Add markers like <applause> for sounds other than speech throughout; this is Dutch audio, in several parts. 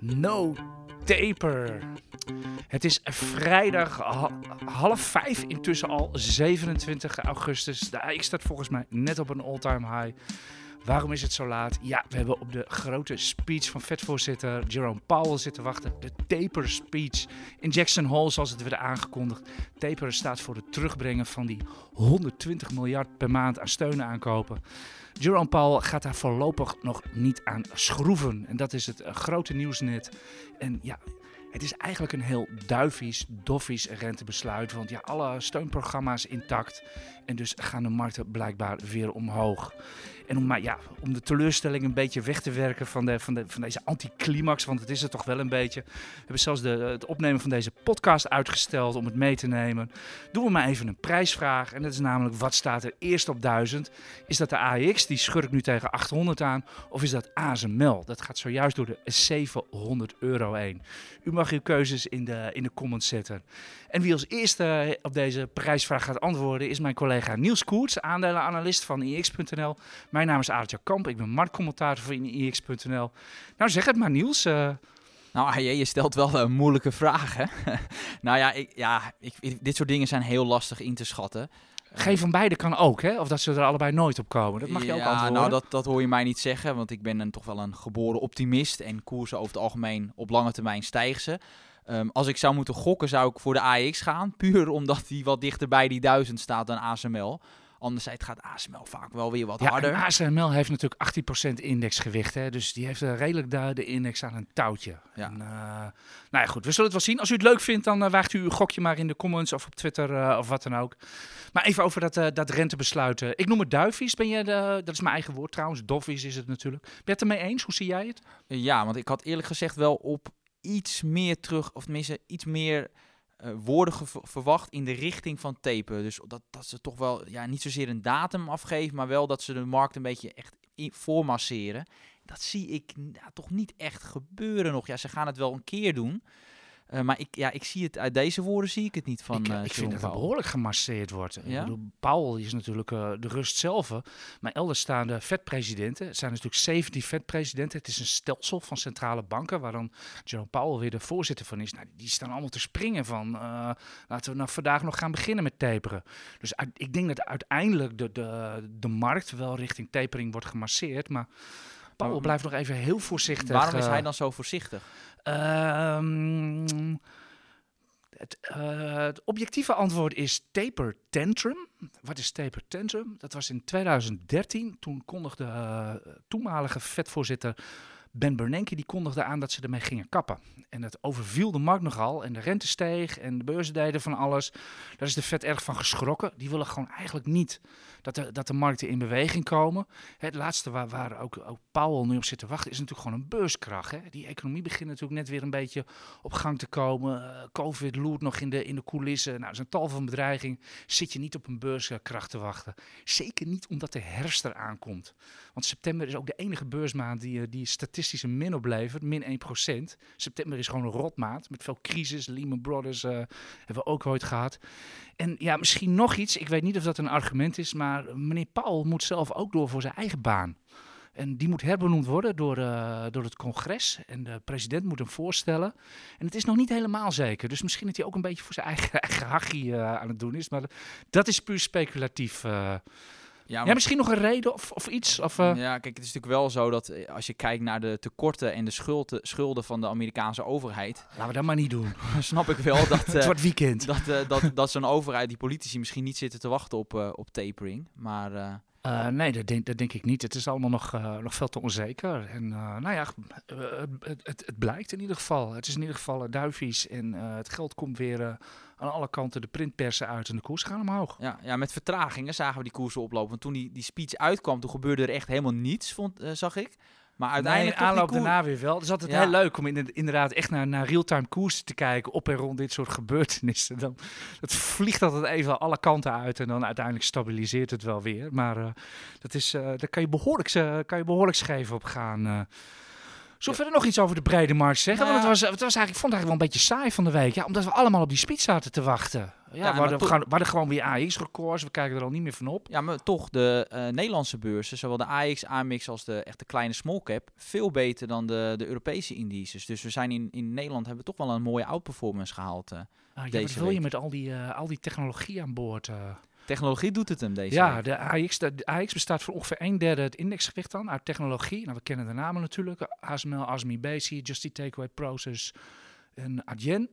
No taper. Het is vrijdag ha- half vijf, intussen al 27 augustus. De AX staat volgens mij net op een all-time high. Waarom is het zo laat? Ja, we hebben op de grote speech van vetvoorzitter Jerome Powell zitten wachten. Taper speech in Jackson Hole, zoals het werd aangekondigd. Taper staat voor het terugbrengen van die 120 miljard per maand aan steun aankopen. Jerome Powell gaat daar voorlopig nog niet aan schroeven. En dat is het eh, grote nieuws net. En ja, het is eigenlijk een heel duivies, doffies rentebesluit. Want ja, alle steunprogramma's intact. En dus gaan de markten blijkbaar weer omhoog. En om, om de teleurstelling een beetje weg te werken van, de, van, de, van deze anticlimax, want het is het toch wel een beetje. We hebben zelfs de, het opnemen van deze podcast uitgesteld om het mee te nemen. Doen we maar even een prijsvraag. En dat is namelijk, wat staat er eerst op 1000? Is dat de AX, die schurkt nu tegen 800 aan? Of is dat ASML? Dat gaat zojuist door de 700 euro heen. U mag uw keuzes in de, in de comments zetten. En wie als eerste op deze prijsvraag gaat antwoorden is mijn collega Niels Koerts, aandelenanalist van IX.nl. Mijn naam is Aartje Kamp, ik ben marktcommentator voor IX.nl. Nou zeg het maar Niels, eh, Nou, AJ, je stelt wel een moeilijke vraag, <laughs> hè? nou ja, ik, ja ik, ik- dit soort dingen zijn heel lastig in te schatten. geen van beide kan ook hè, of dat ze er allebei nooit op komen. Dat mag je ook ja, antwoorden. nou, dat, dat hoor je mij niet zeggen, want ik ben een, toch wel een geboren optimist. En koersen over het algemeen op lange termijn stijgen ze. Ehm, als ik zou moeten gokken, zou ik voor de AX gaan. Puur omdat die wat dichter bij die 1000 staat dan ASML. Anderzijds gaat ASML vaak wel weer wat Ja, harder. ASML heeft natuurlijk 18% indexgewicht. Hè, dus die heeft eh, redelijk de, de index aan een touwtje. Ja. En, eh, nou ja, goed, we zullen het wel zien. Als u het leuk vindt, dan eh, waagt u uw gokje maar in de comments of op Twitter of wat dan ook. Maar even over dat, dat rentebesluit. ik noem het duivies. Ben je de, dat is mijn eigen woord trouwens. Doffies is het natuurlijk. Ben je het ermee eens? Hoe zie jij het? Ja, want ik had eerlijk gezegd wel op iets meer terug, of tenminste iets meer eh, woorden verwacht in de richting van tapen. Dus dat, dat ze toch wel, ja, niet zozeer een datum afgeven, maar wel dat ze de markt een beetje echt voormasseren. Dat zie ik toch niet echt gebeuren nog. Ja, ze gaan het wel een keer doen. Eh, maar ik, ja, ik zie het uit deze woorden zie ik het niet van ik, eh, ik vind dat er Powell. behoorlijk gemasseerd wordt. Ik bedoel, Powell is natuurlijk eh, de rust zelf. Maar elders staan de vetpresidenten. Het zijn natuurlijk 17 vetpresidenten. Het is een stelsel van centrale banken. Waar dan Jerome Powell weer de voorzitter van is. Nou, die staan allemaal te springen van. laten we nou vandaag nog gaan beginnen met taperen. Dus uit- ik denk dat uiteindelijk de, de, de markt wel richting tapering wordt gemasseerd. Maar Maar- blijft nog even heel voorzichtig. Waarom is eh, hij dan zo voorzichtig? Ehm, het, eh, het objectieve antwoord is taper tantrum. Wat is taper tantrum? Dat was in 2013. Toen kondigde eh, toenmalige vetvoorzitter Ben Bernanke die kondigde aan dat ze ermee gingen kappen. En dat overviel de markt nogal. En de rente steeg en de beurzen deden van alles. Daar is de vet erg van geschrokken. Die willen gewoon eigenlijk niet dat de, dat de markten in beweging komen. Het laatste waar, ook, ook Powell nu op zit te wachten is natuurlijk gewoon een beurskracht. Hè? Die economie begint natuurlijk net weer een beetje op gang te komen. Eh, Covid loert nog in de, in de coulissen. Nou, er is een tal van bedreigingen. Zit je niet op een beurskracht te wachten. Zeker niet omdat de herfst eraan komt. Want september is ook de enige beursmaand die, eh, die statistisch een min oplevert. Min 1%. September is gewoon een rotmaand. Met veel crisis. Lehman Brothers eh, hebben we ook ooit gehad. En ja, misschien nog iets. Ik weet niet of dat een argument is. Maar meneer Paul moet zelf ook door voor zijn eigen baan. En die moet herbenoemd worden door, eh, door het congres. En de president moet hem voorstellen. En het is nog niet helemaal zeker. Dus misschien dat hij ook een beetje voor zijn eigen, <laughs> eigen hachie eh, aan het doen is. Maar dat is puur speculatief. eh. Ja, Ja, misschien nog een reden of, of iets? Of, eh, Ja, kijk, het is natuurlijk wel zo dat eh, als je kijkt naar de tekorten en de schulden, schulden van de Amerikaanse overheid, <laughs> Laten we dat maar niet doen. dan <laughs> snap ik wel dat, <laughs> het eh, wordt weekend. dat, dat, dat zo'n overheid, die politici misschien niet zitten te wachten op, op tapering. Maar nee, dat denk, dat denk ik niet. Het is allemaal nog, nog veel te onzeker. En nou ja, het, het, het blijkt in ieder geval. Het is in ieder geval uh, duivies. En het geld komt weer aan alle kanten de printpersen uit en de koers gaan omhoog. ja, ja, met vertragingen zagen we die koersen oplopen. Want toen die, die speech uitkwam, toen gebeurde er echt helemaal niets, vond, eh, zag ik. Maar uiteindelijk nee, aanloop daarna weer wel. Het is altijd Ja. heel leuk om in- inderdaad echt naar, naar real-time koersen te kijken. Op en rond dit soort gebeurtenissen. Dan, het vliegt altijd even alle kanten uit. En dan uiteindelijk stabiliseert het wel weer. Maar eh, dat is, eh, daar kan je, behoorlijk, eh, kan je behoorlijk scheef op gaan. Zullen we verder nog iets over de brede markt zeggen? Nou Want het was, het was eigenlijk, ik vond het eigenlijk wel een beetje saai van de week. Ja, omdat we allemaal op die speed zaten te wachten. Ja, we, hadden, toch- gaan- we hadden gewoon weer AX-records. We kijken er al niet meer van op. Ja, maar toch, de eh, Nederlandse beurzen, zowel de AX, AMX als de echte kleine small cap, veel beter dan de, de Europese indices. Dus we zijn in, in Nederland hebben we toch wel een mooie outperformance gehaald. eh. Ah, ja, wat wil je met al die, eh, al die technologie aan boord? Technologie doet het hem deze ja, week. de AX, de, de AX bestaat voor ongeveer een derde het indexgewicht dan uit technologie. Nou, we kennen de namen natuurlijk. ASML, ASMI, BC, Just Eat Takeaway, Process en Adyen.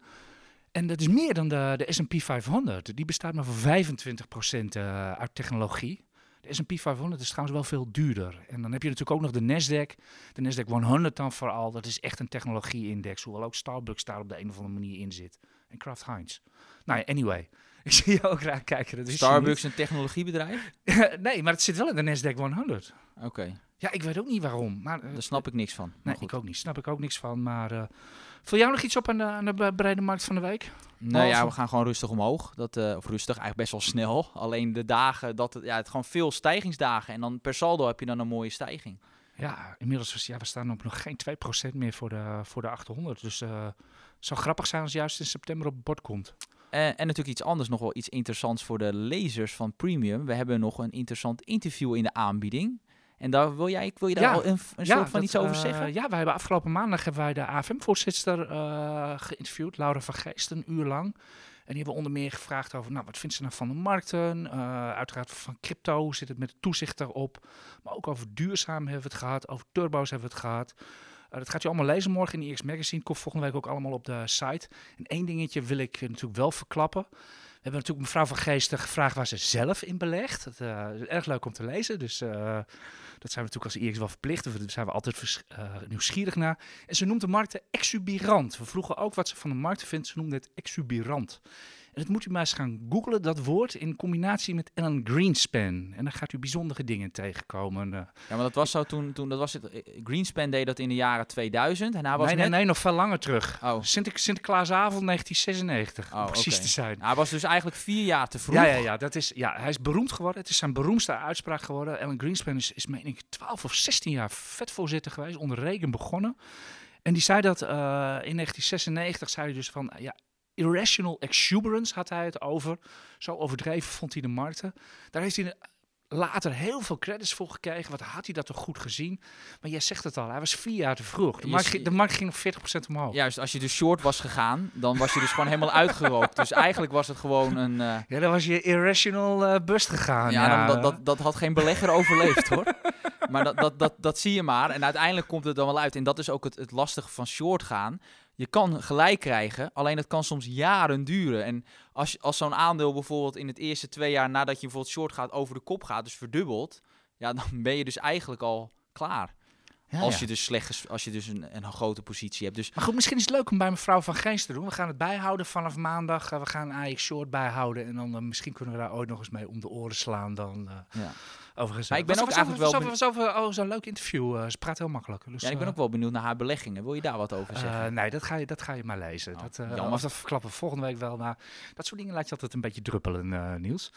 En dat is meer dan de, de S&P 500. Die bestaat maar voor 25% eh, uit technologie. De S&P 500 is trouwens wel veel duurder. En dan heb je natuurlijk ook nog de Nasdaq. De Nasdaq 100 dan vooral. Dat is echt een technologie-index. Hoewel ook Starbucks daar op de een of andere manier in zit. En Kraft Heinz. Nou ja, anyway. <laughs> Ik zie je ook raar kijken. Dat Starbucks een technologiebedrijf? <laughs> nee, maar het zit wel in de Nasdaq 100. Oké, Ja, ik weet ook niet waarom. Maar, eh, daar snap ik niks van. Nee, goed. ik ook niet. Snap ik ook niks van. Maar uh, viel jou nog iets op aan de, aan de bre- brede markt van de week? Nou ja, we gaan gewoon rustig omhoog. Dat, eh, of rustig, eigenlijk best wel snel. Alleen de dagen, dat het, ja, het gewoon veel stijgingsdagen. En dan per saldo heb je dan een mooie stijging. Ja, inmiddels was, ja, we staan op nog geen 2% meer voor de, voor de 800. Dus eh, het zou grappig zijn als juist in september op het bord komt. Eh, en natuurlijk iets anders, nog wel iets interessants voor de lezers van Premium. We hebben nog een interessant interview in de aanbieding. En daar wil jij, wil je daar Ja. al een, een Ja, soort van dat, iets over eh, zeggen? ja, wij hebben afgelopen maandag hebben wij de AFM-voorzitter eh, geïnterviewd, Laura van Geest, een uur lang. En die hebben onder meer gevraagd over, nou, wat vindt ze nou van de markten? Uiteraard van crypto, hoe zit het met de toezicht daarop? Maar ook over duurzaam hebben we het gehad, over turbo's hebben we het gehad. Eh, dat gaat u allemaal lezen morgen in de EX Magazine. Komt volgende week ook allemaal op de site. En één dingetje wil ik natuurlijk wel verklappen. We hebben natuurlijk mevrouw van Geesten gevraagd waar ze zelf in belegt. Dat eh, is erg leuk om te lezen. Dus eh, dat zijn we natuurlijk als EX wel verplicht. Daar zijn we altijd nieuwsgierig naar. En ze noemt de markten exuberant. We vroegen ook wat ze van de markten vindt. Ze noemde het exuberant. En dat moet u maar eens gaan googlen, dat woord, in combinatie met Ellen Greenspan. En dan gaat u bijzondere dingen tegenkomen. eh. Ja, maar dat was zo toen, toen dat was het, eh, Greenspan deed dat in de jaren 2000. En hij was nee, net, nee, nee, nog veel langer terug. Oh. Sinter Sinterklaasavond 1996, Oh, om precies oké. te zijn. hij was dus eigenlijk vier jaar te vroeg. Ja, ja, ja, dat is, ja, hij is beroemd geworden. Het is zijn beroemdste uitspraak geworden. Ellen Greenspan is, is meen ik, 12 of 16 jaar vetvoorzitter geweest, onder Reagan begonnen. En die zei dat eh, in 1996, zei hij dus van, ja, irrational exuberance had hij het over. Zo overdreven vond hij de markten. Daar heeft hij later heel veel credits voor gekregen. Wat had hij dat toch goed gezien? Maar jij zegt het al, hij was vier jaar te vroeg. De markt, de markt ging nog 40% omhoog. Juist, als je dus short was gegaan, dan was je dus gewoon helemaal uitgerookt. Dus eigenlijk was het gewoon een... eh, Ja, dan was je irrational eh, bust gegaan. ja, dan, dat, dat, dat had geen belegger overleefd hoor. Maar dat, dat, dat, <laughs> dat zie je maar. En uiteindelijk komt het dan wel uit. En dat is ook het, het lastige van short gaan. Je kan gelijk krijgen, alleen het kan soms jaren duren. En als, als zo'n aandeel bijvoorbeeld in het eerste twee jaar nadat je bijvoorbeeld short gaat over de kop gaat, dus verdubbelt, ja, dan <laughs> ben je dus eigenlijk al klaar. Ja, als ja. je dus slecht, als je dus een, een grote positie hebt. Dus Maar goed, misschien is het leuk om bij mevrouw Van Geest te doen. We gaan het bijhouden vanaf maandag. Eh, we gaan AX Short bijhouden. En dan eh, misschien kunnen we daar ooit nog eens mee om de oren slaan. Dan, eh ja. Overigens. Maar ik ben was- ook eigenlijk wel over- was over- Oh, zo'n leuk interview. eh, ze praat heel makkelijk. Dus, ja, ik ben eh, ook wel benieuwd naar haar beleggingen. Wil je daar wat over zeggen? eh, nee, dat ga, je, dat ga je maar lezen. Oh, dat, eh, jammer. of dat verklappen we volgende week wel. Maar dat soort dingen laat je altijd een beetje druppelen, eh Niels.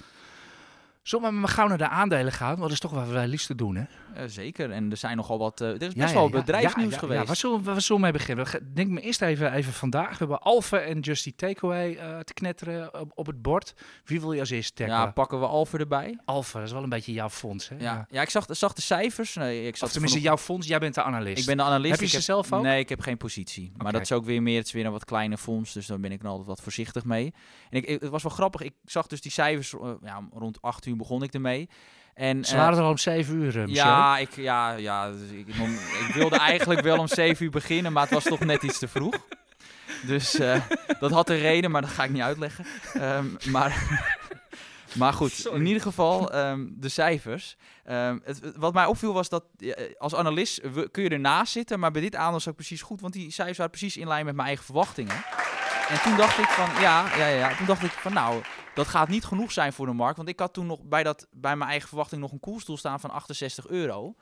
Zullen we maar gauw naar de aandelen gaan? Want dat is toch wat wij liefst doen, hè? Eh, zeker. En er zijn nogal wat. eh, er is best Ja, wel ja. bedrijfsnieuws Ja, geweest. Ja, waar, zullen, we- waar zullen we mee beginnen? We gaan- Denk me eerst even, even vandaag. We hebben Alpha en Just Eat Takeaway eh, te knetteren op, op het bord. Wie wil je als eerste tackelen? ja, pakken we Alfer erbij. Alpha, dat is wel een beetje jouw fonds, hè? Ja, ja ik zag, zag de cijfers. Nee, ik Of tenminste, vanochtend- jouw fonds. Jij bent de analist. Ik ben de analist. Heb je ik ze zelf ook? Nee, ik heb geen positie. Maar dat is ook weer meer. Het is weer een wat kleine fonds. Dus daar ben ik dan altijd wat voorzichtig mee. En ik, het was wel grappig. Ik zag dus die cijfers. ja, rond 8 uur begon ik ermee. En, Ze eh, waren er al om 7 uur, uh, ja, ik, ja, ja dus ik, ik wilde eigenlijk wel om 7 uur beginnen, maar het was toch net iets te vroeg. Dus eh, dat had een reden, maar dat ga ik niet uitleggen. Ehm, maar, <laughs> maar goed, Sorry. in ieder geval ehm, de cijfers. Ehm, het, wat mij opviel was dat eh, als analist eh, we- kun je ernaast zitten, maar bij dit aandeel is ook precies goed, want die cijfers waren precies in lijn met mijn eigen verwachtingen. En toen dacht ik van, ja, ja, ja, toen dacht ik van, nou, dat gaat niet genoeg zijn voor de markt. Want ik had toen nog bij, dat, bij mijn eigen verwachting nog een koersdoel staan van 68 euro.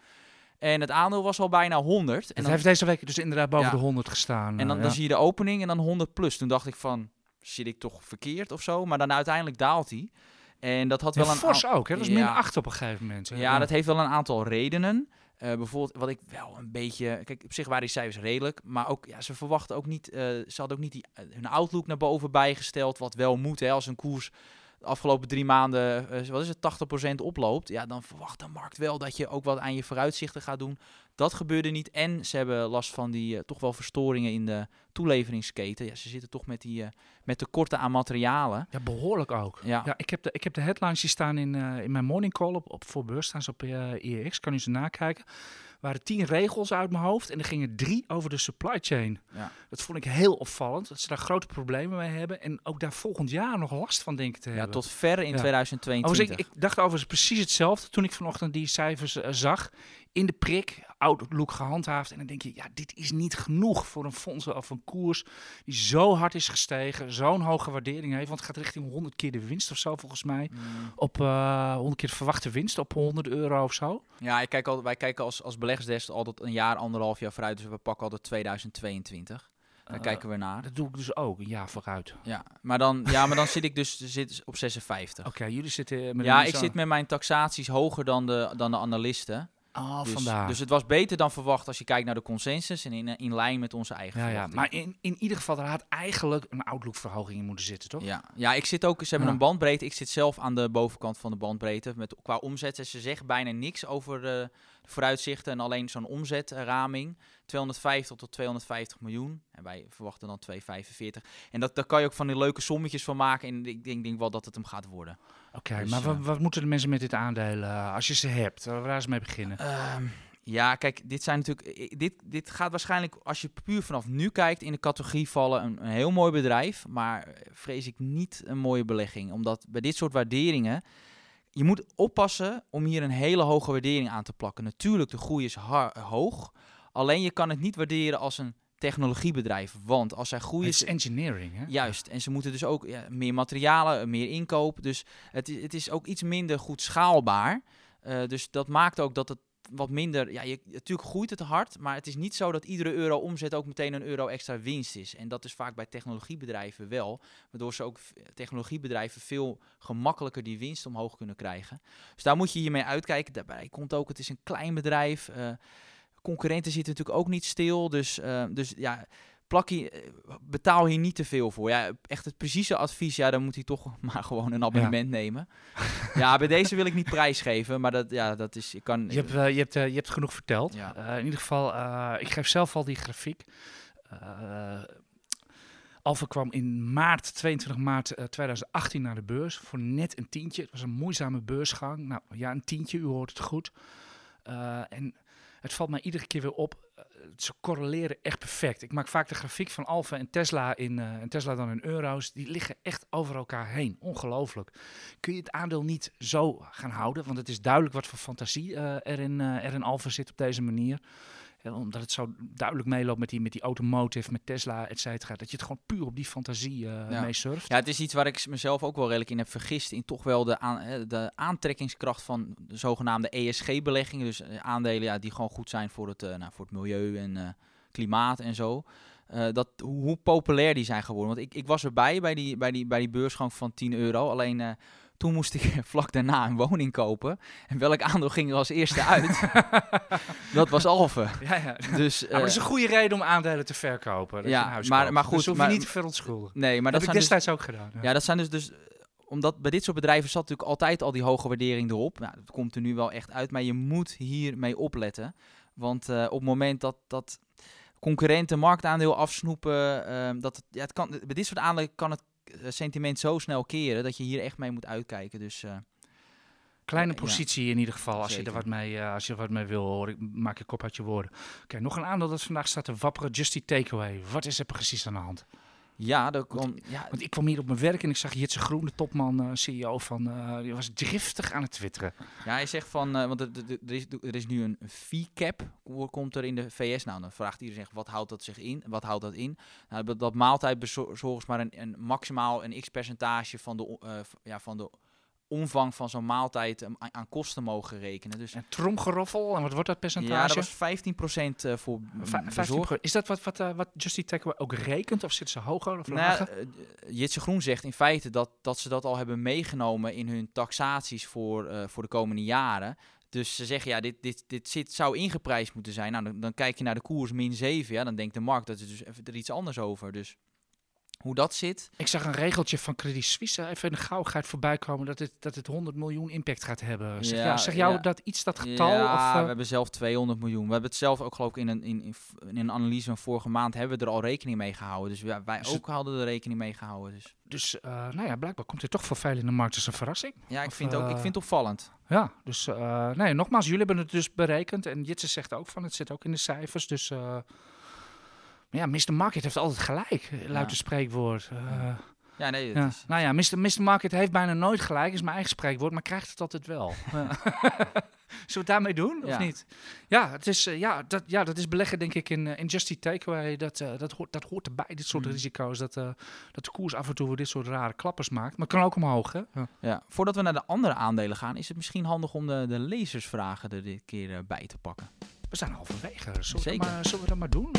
En het aandeel was al bijna 100. En Het dan, heeft deze week dus inderdaad boven Ja. de 100 gestaan. en dan, eh, dan zie je de opening en dan 100 plus. Toen dacht ik van, zit ik toch verkeerd of zo? Maar dan uiteindelijk daalt hij. En dat had Ja, wel een fors ook, hè? Dat is min Ja. 8 op een gegeven moment. hè? Ja, dat heeft wel een aantal redenen. Eh, bijvoorbeeld, wat ik wel een beetje. Kijk, op zich waren die cijfers redelijk. Maar ook, ja, ze verwachten ook niet. eh, ze hadden ook niet die, eh, hun outlook naar boven bijgesteld. Wat wel moet, hè, als een koers de afgelopen drie maanden, eh, wat is het, 80% oploopt. Ja, dan verwacht de markt wel dat je ook wat aan je vooruitzichten gaat doen. Dat gebeurde niet. En ze hebben last van die eh, toch wel verstoringen in de toeleveringsketen. Ja, ze zitten toch met, die, eh, met tekorten aan materialen. Ja, behoorlijk ook. Ja. Ja, ik, heb de, ik heb de headlines die staan in, in mijn morning call op, op voor beurs, staan ze op eh IEX, kan u ze nakijken. Waren tien regels uit mijn hoofd en er gingen drie over de supply chain. Ja. Dat vond ik heel opvallend, dat ze daar grote problemen mee hebben en ook daar volgend jaar nog last van denken te Ja, hebben. tot ver in Ja. 2022. Overigens, ik, ik dacht overigens precies hetzelfde toen ik vanochtend die cijfers eh, zag. In de prik, Outlook gehandhaafd. En dan denk je, ja, dit is niet genoeg voor een fonds of een koers die zo hard is gestegen. Zo'n hoge waardering heeft. Want het gaat richting 100 keer de winst of zo volgens mij. Mm. Op eh 100 keer de verwachte winst op 100 euro of zo. Ja, ik kijk al, wij kijken als, als beleggersdesk altijd een jaar, anderhalf jaar vooruit. Dus we pakken altijd 2022. Daar Eh, kijken we naar. Dat doe ik dus ook, een jaar vooruit. Ja, maar dan, ja, maar dan zit ik dus zit op 56. Oké, jullie zitten met Ja, ik zit met mijn taxaties hoger dan de, dan de analisten. Oh, dus, vandaar. dus het was beter dan verwacht als je kijkt naar de consensus en in, in lijn met onze eigen ja, ja, maar in, in ieder geval, er had eigenlijk een Outlook-verhoging in moeten zitten, toch? Ja. ja, ik zit ook, ze hebben Ja. een bandbreedte. Ik zit zelf aan de bovenkant van de bandbreedte. Met, qua omzet, en ze zeggen bijna niks over eh, de vooruitzichten en alleen zo'n omzetraming. 250 tot 250 miljoen. En wij verwachten dan 245. En dat, daar kan je ook van die leuke sommetjes van maken. En ik denk, denk wel dat het hem gaat worden. Oké, Dus, maar eh, wat, wat moeten de mensen met dit aandeel, eh, als je ze hebt? Waar ze mee beginnen? Ehm, ja, kijk, dit zijn natuurlijk. Dit, dit gaat waarschijnlijk, als je puur vanaf nu kijkt, in de categorie vallen een, een heel mooi bedrijf. Maar eh, vrees ik niet een mooie belegging. Omdat bij dit soort waarderingen. Je moet oppassen om hier een hele hoge waardering aan te plakken. Natuurlijk, de groei is hoog. Alleen je kan het niet waarderen als een technologiebedrijf. Want als zij groeien. Het is engineering, hè? Juist, en ze moeten dus ook ja, meer materialen, meer inkoop. Dus het, het is ook iets minder goed schaalbaar. Eh, dus dat maakt ook dat het wat minder. Ja, je, natuurlijk groeit het hard, maar het is niet zo dat iedere euro omzet ook meteen een euro extra winst is. En dat is vaak bij technologiebedrijven wel, waardoor ze ook technologiebedrijven veel gemakkelijker die winst omhoog kunnen krijgen. Dus daar moet je hiermee uitkijken. Daarbij komt ook, het is een klein bedrijf. eh concurrenten zitten natuurlijk ook niet stil. Dus, eh, dus ja, plak hier, betaal hier niet te veel voor. Ja, echt het precieze advies, ja, dan moet hij toch <laughs> maar gewoon een abonnement nemen. ja, bij deze wil ik niet prijsgeven, maar dat, ja, dat is, ik kan... Je hebt, eh, je, hebt, eh, je hebt genoeg verteld. Ja. Eh, in ieder geval, ik geef zelf al die grafiek. Alpha kwam in maart, 22 maart eh, 2018 naar de beurs voor net een tientje. Het was een moeizame beursgang. Nou ja, een tientje, u hoort het goed. En het valt mij iedere keer weer op. eh, ze correleren echt perfect. Ik maak vaak de grafiek van Alpha en Tesla in eh, en Tesla dan in euro's. Die liggen echt over elkaar heen. Ongelooflijk. Kun je het aandeel niet zo gaan houden? Want het is duidelijk wat voor fantasie eh, er, in, er in Alpha zit op deze manier. Omdat het zo duidelijk meeloopt met die, met die automotive, met Tesla, et cetera. Dat je het gewoon puur op die fantasie eh Ja. mee surft. Ja, het is iets waar ik mezelf ook wel redelijk in heb vergist. In toch wel de, aan, eh, de aantrekkingskracht van de zogenaamde ESG-beleggingen. Dus eh, aandelen ja, die gewoon goed zijn voor het, eh, nou, voor het milieu en klimaat en zo. Dat, hoe, hoe populair die zijn geworden. Want ik, ik was erbij bij die, bij, die, bij die beursgang van 10 euro. Alleen toen moest ik <laughs> vlak daarna een woning kopen. En welk aandeel ging er als eerste uit? <laughs> dat was Alphen. Ja, ja. <laughs> Dus, Ja, maar dat is eh, een goede reden om aandelen te verkopen. Dat ja, je een huis maar- maar goed, Dus hoef maar- je niet te verontschuldigen. nee, maar dat dat heb ik dus, destijds ook gedaan. Ja. Ja, dat zijn dus, dus omdat bij dit soort bedrijven zat natuurlijk altijd al die hoge waardering erop. Nou, dat komt er nu wel echt uit, maar je moet hiermee opletten. Want eh, op het moment dat, dat concurrenten marktaandeel afsnoepen, ehm, dat het, ja, het kan, bij dit soort aandelen kan het eh, sentiment zo snel keren dat je hier echt mee moet uitkijken. Dus eh, Kleine Ja, positie in ieder geval, als je, er wat mee, eh, als je wat mee wil horen. Ik maak je kop uit je woorden. Oké, nog een aandeel dat vandaag staat te wapperen. Justy Takeaway. Wat is er precies aan de hand? Ja, dat kan, ja, Want ik kwam hier op mijn werk en ik zag Jitse Groen, de topman, eh, CEO van... eh, die was driftig aan het twitteren. Ja, hij zegt van, eh, want er, is, er is nu een fee cap, hoe komt er in de VS. Nou, dan vraagt iedereen zich, wat houdt dat zich in? Wat houdt dat in? Nou, dat, dat maaltijd bezorgt maar een, een maximaal een x-percentage van de, ja, van de omvang van zo'n maaltijd eh, aan, kosten mogen rekenen. Dus En tromgeroffel, en wat wordt dat percentage? ja, dat was 15% eh, voor bezorgd. 15%. Is dat wat, wat, eh, wat Justy Takeaway ook rekent? Of zitten ze hoger of Nou, lager? eh, Jitse Groen zegt in feite dat, dat ze dat al hebben meegenomen in hun taxaties voor, voor de komende jaren. Dus ze zeggen, ja, dit, dit, dit zit, zou ingeprijsd moeten zijn. Nou, dan, dan kijk je naar de koers min 7. Ja, dan denkt de markt dat is dus even er iets anders over. Dus hoe dat zit. Ik zag een regeltje van Credit Suisse even in de gauwigheid voorbij komen dat het, dat het 100 miljoen impact gaat hebben. Zeg, Ja, jou, zeg jou ja. dat iets, dat getal? Ja, of, eh, we hebben zelf 200 miljoen. We hebben het zelf ook geloof ik in een, in, in, in een analyse van vorige maand hebben we er al rekening mee gehouden. Dus wij Dus het- ook hadden er rekening mee gehouden. Dus Dus uh, nou ja, blijkbaar komt dit toch voor veel in de markt als een verrassing. ja, ik Of, vind, ook, ik eh, vind het opvallend. Ja, dus nee, nogmaals, jullie hebben het dus berekend. En Jitse zegt ook van, het zit ook in de cijfers. Dus ja, Mr. Market heeft altijd gelijk, luidt Ja. het spreekwoord. Uh, Ja, nee, het ja. is... Nou ja, Mr. Mr. Market heeft bijna nooit gelijk, is mijn eigen spreekwoord, maar krijgt het altijd wel. <laughs> Ja. <laughs> Zullen we het daarmee doen, of Ja. niet? Ja, het is, uh, ja, dat, ja, dat is beleggen denk ik in, uh, in Just Eat Takeaway. Dat, uh, dat, hoort, dat hoort erbij, dit soort Mm. risico's. Dat, dat de koers af en toe dit soort rare klappers maakt. Maar het kan ook omhoog, hè? Ja. Ja, voordat we naar de andere aandelen gaan, is het misschien handig om de, de lezersvragen er dit keer eh, bij te pakken. We zijn halverwege. Zullen, we maar, zullen we dat maar doen?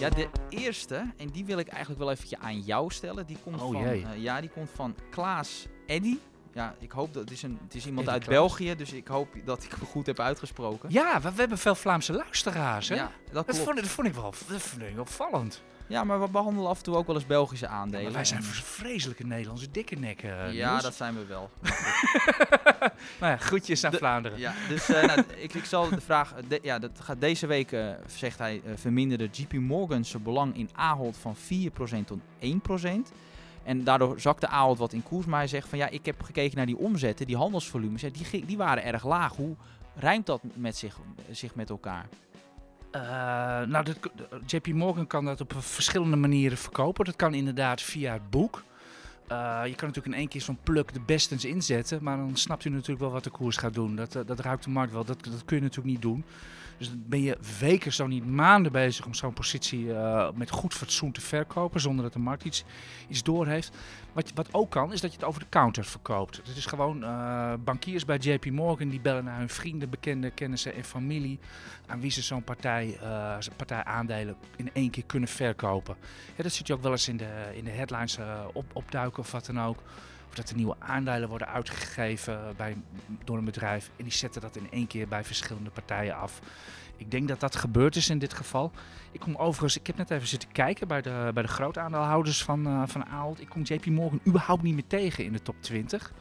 Ja, de eerste, en die wil ik eigenlijk wel eventjes aan jou stellen. Die komt Oh, van, eh, ja, die komt van Klaas Eddy. Ja, ik hoop dat het is, een, het is iemand uit Klaas. België, dus ik hoop dat ik hem goed heb uitgesproken. ja, we, we hebben veel Vlaamse luisteraars, hè? Ja, dat dat, klopt. vond, dat, vond ik wel, dat vond ik opvallend. Ja, maar we behandelen af en toe ook wel eens Belgische Ja, aandelen. maar wij zijn vreselijke Nederlandse dikke nekken. ja, Niels. dat zijn we wel. <laughs> Nou ja, groetjes aan De- Vlaanderen. Ja, dus eh, nou, ik, ik zal de vraag. de- ja, dat gaat deze week, eh, zegt hij, eh, verminderde JP Morgan zijn belang in Ahold van 4% tot 1%. En daardoor zakte Ahold wat in koers. Maar hij zegt van ja, ik heb gekeken naar die omzetten, die handelsvolumes. Ja, die, die waren erg laag. Hoe rijmt dat met zich, zich met elkaar? Eh, nou, dat, JP Morgan kan dat op verschillende manieren verkopen. Dat kan inderdaad via het boek. Eh, je kan natuurlijk in één keer zo'n pluk de bestens inzetten, maar dan snapt u natuurlijk wel wat de koers gaat doen. Dat, eh, dat ruikt de markt wel. Dat, dat kun je natuurlijk niet doen. Dus dan ben je weken, zo niet maanden bezig om zo'n positie eh, met goed fatsoen te verkopen, zonder dat de markt iets, iets door heeft. Wat, wat ook kan, is dat je het over de counter verkoopt. Het is gewoon eh, bankiers bij JP Morgan die bellen naar hun vrienden, bekenden, kennissen en familie aan wie ze zo'n partij, eh, partij aandelen in één keer kunnen verkopen. Dat ziet je ook wel eens in de, in de headlines op, opduiken of wat dan ook. Dat er nieuwe aandelen worden uitgegeven bij, door een bedrijf en die zetten dat in één keer bij verschillende partijen af. Ik denk dat dat gebeurd is in dit geval. Ik kom overigens, ik heb net even zitten kijken bij de, bij de grootaandeelhouders van, eh van Ahold. Ik kom JP Morgan überhaupt niet meer tegen in de top 20.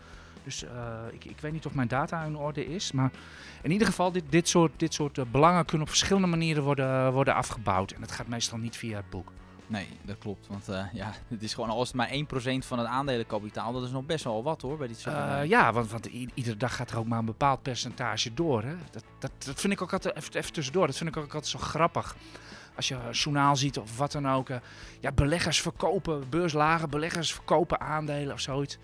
Dus eh, ik, ik weet niet of mijn data in orde is. Maar in ieder geval, dit, dit soort, dit soort eh, belangen kunnen op verschillende manieren worden, worden afgebouwd. En dat gaat meestal niet via het boek. Nee, dat klopt. Want eh, ja, <laughs> het is gewoon als het maar 1% van het aandelenkapitaal, dat is nog best wel wat hoor bij dit soort Eh, bedrijven. ja, want, want iedere dag gaat er ook maar een bepaald percentage door. Hè? Dat, dat, dat vind ik ook altijd, even, even tussendoor, dat vind ik ook altijd zo grappig. Als je een journaal ziet of wat dan ook. eh, ja, beleggers verkopen, beurslagen, beleggers verkopen aandelen of zoiets.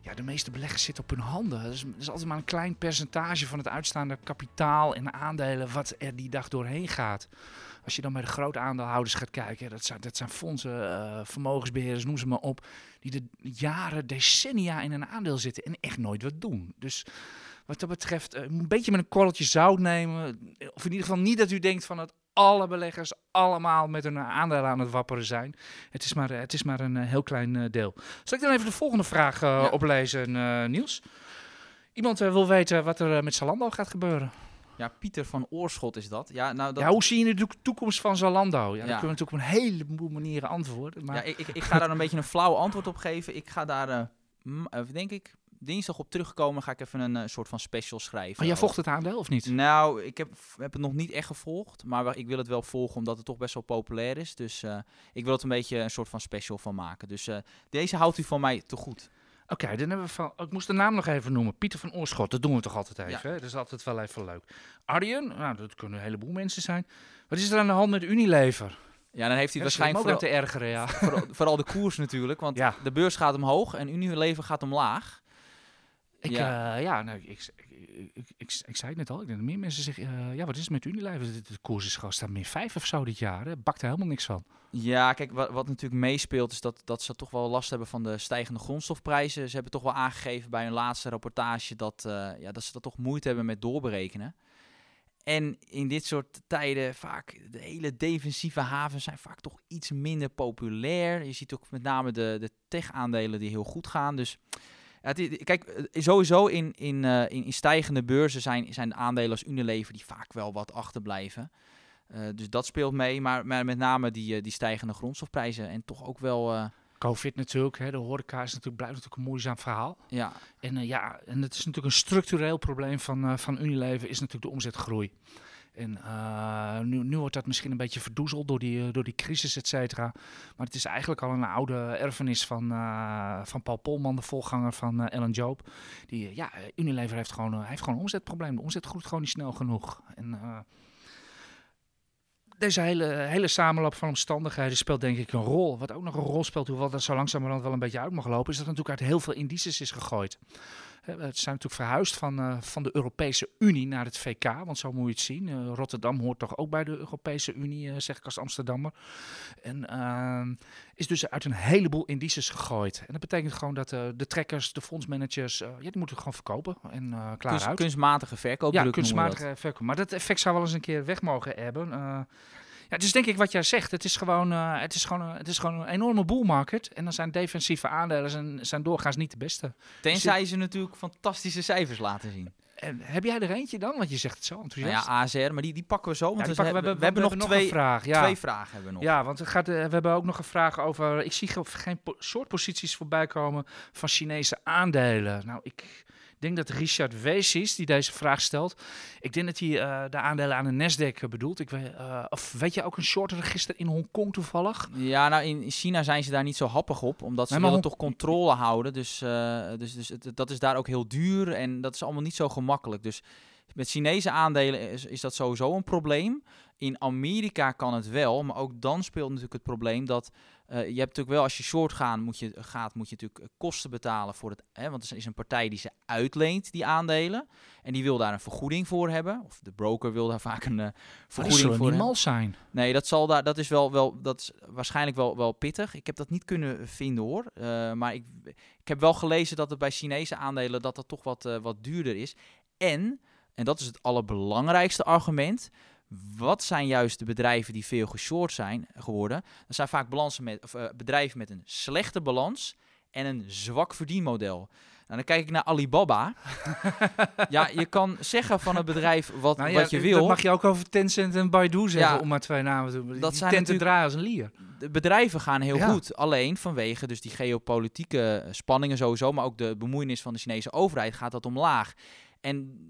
Ja, de meeste beleggers zitten op hun handen. Dus er is altijd maar een klein percentage van het uitstaande kapitaal en aandelen wat er die dag doorheen gaat. Als je dan bij de grote aandeelhouders gaat kijken, dat zijn, dat zijn fondsen, eh, vermogensbeheerders, noem ze maar op, die er jaren, decennia in een aandeel zitten en echt nooit wat doen. Dus wat dat betreft, eh, een beetje met een korreltje zout nemen. Of in ieder geval niet dat u denkt van dat alle beleggers allemaal met hun aandelen aan het wapperen zijn. Het is maar, eh, het is maar een heel klein deel. Zal ik dan even de volgende vraag Ja. oplezen, Niels? Iemand wil weten wat er met Zalando gaat gebeuren. Ja, Pieter van Oorschot is dat. Ja, nou, dat, Ja, hoe zie je de toek- toekomst van Zalando? Ja, daar Ja. kunnen we natuurlijk op een heleboel manieren antwoorden. Maar Ja, ik, ik, ik ga daar een <laughs> beetje een flauw antwoord op geven. Ik ga daar, eh, eh, denk ik, dinsdag op terugkomen. Ga ik even een eh, soort van special schrijven. maar jij volgt het aandeel of niet? Nou, ik heb, heb het nog niet echt gevolgd. Maar ik wil het wel volgen omdat het toch best wel populair is. Dus ik wil het een beetje een soort van special van maken. Dus deze houdt u van mij te goed. Oké, dan hebben we van. Ik moest de naam nog even noemen. Pieter van Oorschot. Dat doen we toch altijd even. Hè? Dat is altijd wel even leuk. Arjen, nou, dat kunnen een heleboel mensen zijn. Wat is er aan de hand met Unilever? Ja, dan heeft hij waarschijnlijk vooral, te ergeren, ja. <laughs> vooral, vooral de koers natuurlijk. Want Ja. de beurs gaat omhoog en Unilever gaat omlaag. Ik, Ja. ja, ja nou, ik, ik, ik, ik, zei het net al. Ik denk dat meer mensen zeggen, eh, ja, wat is het met Unilever? De, de koers is gewoon staan min 5 of zo dit jaar. Hè? Bakt er helemaal niks van. Ja, kijk, wat, wat natuurlijk meespeelt is dat, dat ze toch wel last hebben van de stijgende grondstofprijzen. Ze hebben toch wel aangegeven bij hun laatste rapportage dat, eh, ja, dat ze dat toch moeite hebben met doorberekenen. En in dit soort tijden vaak, de hele defensieve havens zijn vaak toch iets minder populair. Je ziet ook met name de, de tech-aandelen die heel goed gaan. Dus Ja, het i- kijk, eh, sowieso in, in, eh, in, in stijgende beurzen zijn, zijn aandelen als Unilever die vaak wel wat achterblijven. Eh, dus dat speelt mee, maar, maar met name die, die stijgende grondstofprijzen en toch ook wel, Covid natuurlijk, hè, de horeca is natuurlijk, blijft natuurlijk een moeizaam verhaal. ja, En ja, en het is natuurlijk een structureel probleem van, van Unilever, is natuurlijk de omzetgroei. En eh, nu, nu wordt dat misschien een beetje verdoezeld door die, eh, door die crisis, et cetera. Maar het is eigenlijk al een oude erfenis van, eh, van Paul Polman, de voorganger van eh, Ellen Joop. Die, ja, Unilever heeft gewoon, heeft gewoon omzetprobleem. De omzet groeit gewoon niet snel genoeg. En deze hele, hele samenloop van omstandigheden speelt denk ik een rol. Wat ook nog een rol speelt, hoewel dat zo langzamerhand wel een beetje uit mag lopen, is dat natuurlijk uit heel veel indices is gegooid. Het zijn natuurlijk verhuisd van, eh, van de Europese Unie naar het VK, want zo moet je het zien. Eh, Rotterdam hoort toch ook bij de Europese Unie, eh, zeg ik als Amsterdammer. En ehm, is dus uit een heleboel indices gegooid. En dat betekent gewoon dat eh, de trekkers, de fondsmanagers, eh, ja, die moeten gewoon verkopen en eh, klaar kunst- uit. kunstmatige verkoop. Ja, kunstmatige verkoop. Maar dat effect zou wel eens een keer weg mogen hebben. Eh, ja, het is denk ik wat jij zegt. Het is gewoon, eh, het is gewoon, een- het is gewoon een enorme bull market. En dan zijn defensieve aandelen zijn, zijn doorgaans niet de beste. Tenzij ze natuurlijk fantastische cijfers laten zien. En heb jij er eentje dan? Want je zegt het zo Nou enthousiast. ja, ASR, maar die, die pakken we zo. Want Ja, we, pakken we, hebben, hebben, we hebben nog twee, vraag. Ja. twee vragen. Hebben we nog. Ja, want er gaat, eh, we hebben ook nog een vraag over. Ik zie ge- geen po- shortposities voorbij komen van Chinese aandelen. Nou, ik denk dat Richard Weesies, die deze vraag stelt. Ik denk dat hij eh, de aandelen aan de Nasdaq eh, bedoelt. Ik weet, eh, of weet je ook een shortregister in Hongkong toevallig? Ja, nou in China zijn ze daar niet zo happig op, omdat ze Nee, willen toch controle houden. Dus, dus, dus het- dat is daar ook heel duur en dat is allemaal niet zo gemakkelijk. Dus met Chinese aandelen is, is dat sowieso een probleem. In Amerika kan het wel, maar ook dan speelt natuurlijk het probleem dat eh, je hebt natuurlijk wel als je short gaan, moet je, gaat, moet je natuurlijk eh, kosten betalen voor het, hè, want er is een partij die ze uitleent die aandelen en die wil daar een vergoeding voor hebben, of de broker wil daar vaak een eh, vergoeding voor niet hebben. mal zijn. Nee, dat zal daar. Dat is wel, wel dat is waarschijnlijk wel, wel pittig. Ik heb dat niet kunnen vinden hoor. Maar ik, ik heb wel gelezen dat het bij Chinese aandelen dat dat toch wat, wat duurder is. En, en dat is het allerbelangrijkste argument. Wat zijn juist de bedrijven die veel geshort zijn geworden? Dat zijn vaak balansen met, of, eh, bedrijven met een slechte balans en een zwak verdienmodel. Nou, dan kijk ik naar Alibaba. <laughs> ja, je kan zeggen van een bedrijf wat, Nou ja, wat je wil. Dat mag je ook over Tencent en Baidu zeggen, Ja, om maar twee namen te noemen. dat zijn tenten natuurlijk- draaien als een lier. de bedrijven gaan heel Ja. goed. Alleen vanwege dus die geopolitieke spanningen sowieso, maar ook de bemoeienis van de Chinese overheid gaat dat omlaag. En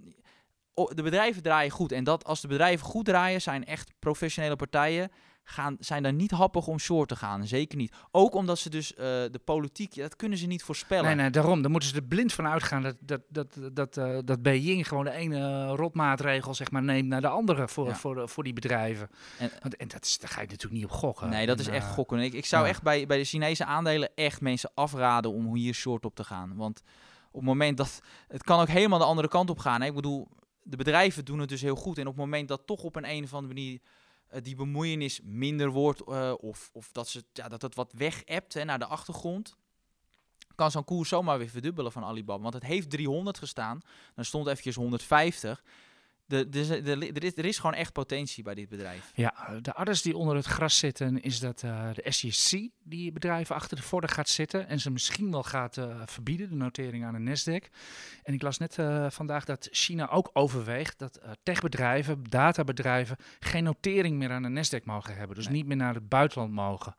de bedrijven draaien goed. En dat als de bedrijven goed draaien, zijn echt professionele partijen. Gaan, zijn daar niet happig om short te gaan. Zeker niet. Ook omdat ze dus eh, de politiek, dat kunnen ze niet voorspellen. Nee, nee, daarom. Daar moeten ze er blind van uitgaan dat, dat, dat, dat, eh, dat Beijing gewoon de ene rotmaatregel zeg maar, neemt naar de andere voor, Ja. voor, voor die bedrijven. En- Want, en dat is, daar ga je natuurlijk niet op gokken. Nee, dat En, is echt eh, gokken. Ik, ik zou ja. echt bij, bij de Chinese aandelen echt mensen afraden om hier short op te gaan. Want op het moment dat... Het kan ook helemaal de andere kant op gaan. Hè? Ik bedoel, de bedrijven doen het dus heel goed. En op het moment dat toch op een, een of andere manier eh, die bemoeienis minder wordt... eh, of, of dat, ze, ja, dat het wat weg hè, naar de achtergrond... kan zo'n koers zomaar weer verdubbelen van Alibaba. Want het heeft 300 gestaan. Dan stond eventjes 150. De, de, de, er, is, er is gewoon echt potentie bij dit bedrijf. Ja, de ouders die onder het gras zitten, is dat eh, de SEC die bedrijven achter de vorden gaat zitten en ze misschien wel gaat eh, verbieden, de notering aan de Nasdaq. En ik las net eh, vandaag dat China ook overweegt dat techbedrijven, databedrijven, geen notering meer aan de Nasdaq mogen hebben. Dus Nee. niet meer naar het buitenland mogen.